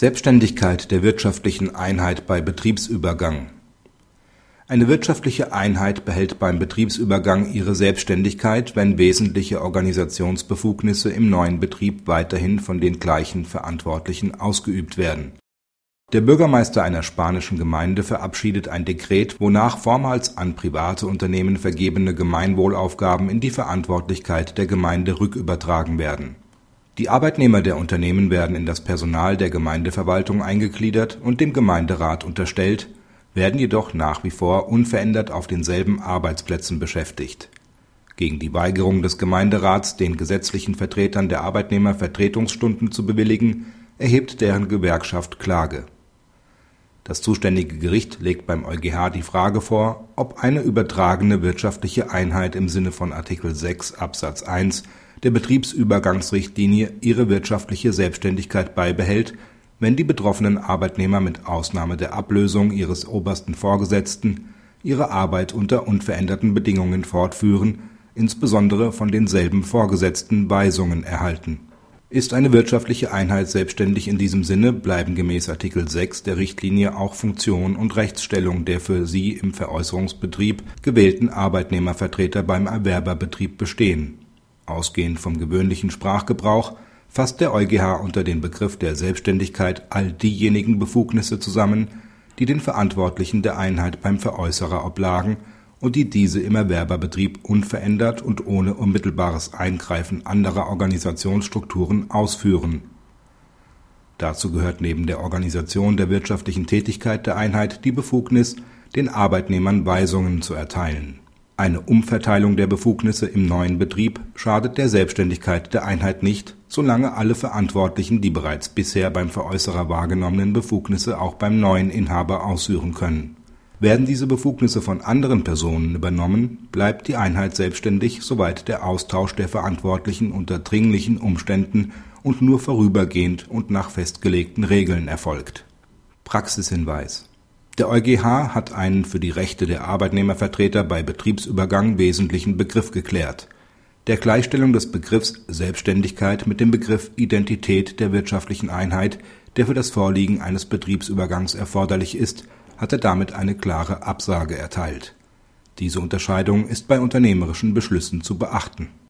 Selbständigkeit der wirtschaftlichen Einheit bei Betriebsübergang Eine wirtschaftliche Einheit behält beim Betriebsübergang ihre Selbständigkeit, wenn wesentliche Organisationsbefugnisse im neuen Betrieb weiterhin von den gleichen Verantwortlichen ausgeübt werden. Der Bürgermeister einer spanischen Gemeinde verabschiedet ein Dekret, wonach vormals an private Unternehmen vergebene Gemeinwohlaufgaben in die Verantwortlichkeit der Gemeinde rückübertragen werden die Arbeitnehmer der Unternehmen werden in das Personal der Gemeindeverwaltung eingegliedert und dem Gemeinderat unterstellt, werden jedoch nach wie vor unverändert auf denselben Arbeitsplätzen beschäftigt. Gegen die Weigerung des Gemeinderats, den gesetzlichen Vertretern der Arbeitnehmer Vertretungsstunden zu bewilligen, erhebt deren Gewerkschaft Klage. Das zuständige Gericht legt beim EuGH die Frage vor, ob eine übertragene wirtschaftliche Einheit im Sinne von Artikel 6 Absatz 1 der Betriebsübergangsrichtlinie ihre wirtschaftliche Selbständigkeit beibehält, wenn die betroffenen Arbeitnehmer mit Ausnahme der Ablösung ihres obersten Vorgesetzten ihre Arbeit unter unveränderten Bedingungen fortführen, insbesondere von denselben Vorgesetzten Weisungen erhalten. Ist eine wirtschaftliche Einheit selbständig in diesem Sinne, bleiben gemäß Artikel 6 der Richtlinie auch Funktion und Rechtsstellung der für sie im Veräußerungsbetrieb gewählten Arbeitnehmervertreter beim Erwerberbetrieb bestehen Ausgehend vom gewöhnlichen Sprachgebrauch fasst der EuGH unter den Begriff der Selbständigkeit all diejenigen Befugnisse zusammen, die den Verantwortlichen der Einheit beim Veräußerer oblagen und die diese im Erwerberbetrieb unverändert und ohne unmittelbares Eingreifen anderer Organisationsstrukturen ausführen. Dazu gehört neben der Organisation der wirtschaftlichen Tätigkeit der Einheit die Befugnis, den Arbeitnehmern Weisungen zu erteilen eine Umverteilung der Befugnisse im neuen Betrieb schadet der Selbständigkeit der Einheit nicht, solange alle Verantwortlichen die bereits bisher beim Veräußerer wahrgenommenen Befugnisse auch beim neuen Inhaber ausführen können. Werden diese Befugnisse von anderen Personen übernommen, bleibt die Einheit selbständig, soweit der Austausch der Verantwortlichen unter dringlichen Umständen und nur vorübergehend und nach festgelegten Regeln erfolgt. Praxishinweis der EuGH hat einen für die Rechte der Arbeitnehmervertreter bei Betriebsübergang wesentlichen Begriff geklärt. Der Gleichstellung des Begriffs Selbständigkeit mit dem Begriff Identität der wirtschaftlichen Einheit, der für das Vorliegen eines Betriebsübergangs erforderlich ist, hat er damit eine klare Absage erteilt. Diese Unterscheidung ist bei unternehmerischen Beschlüssen zu beachten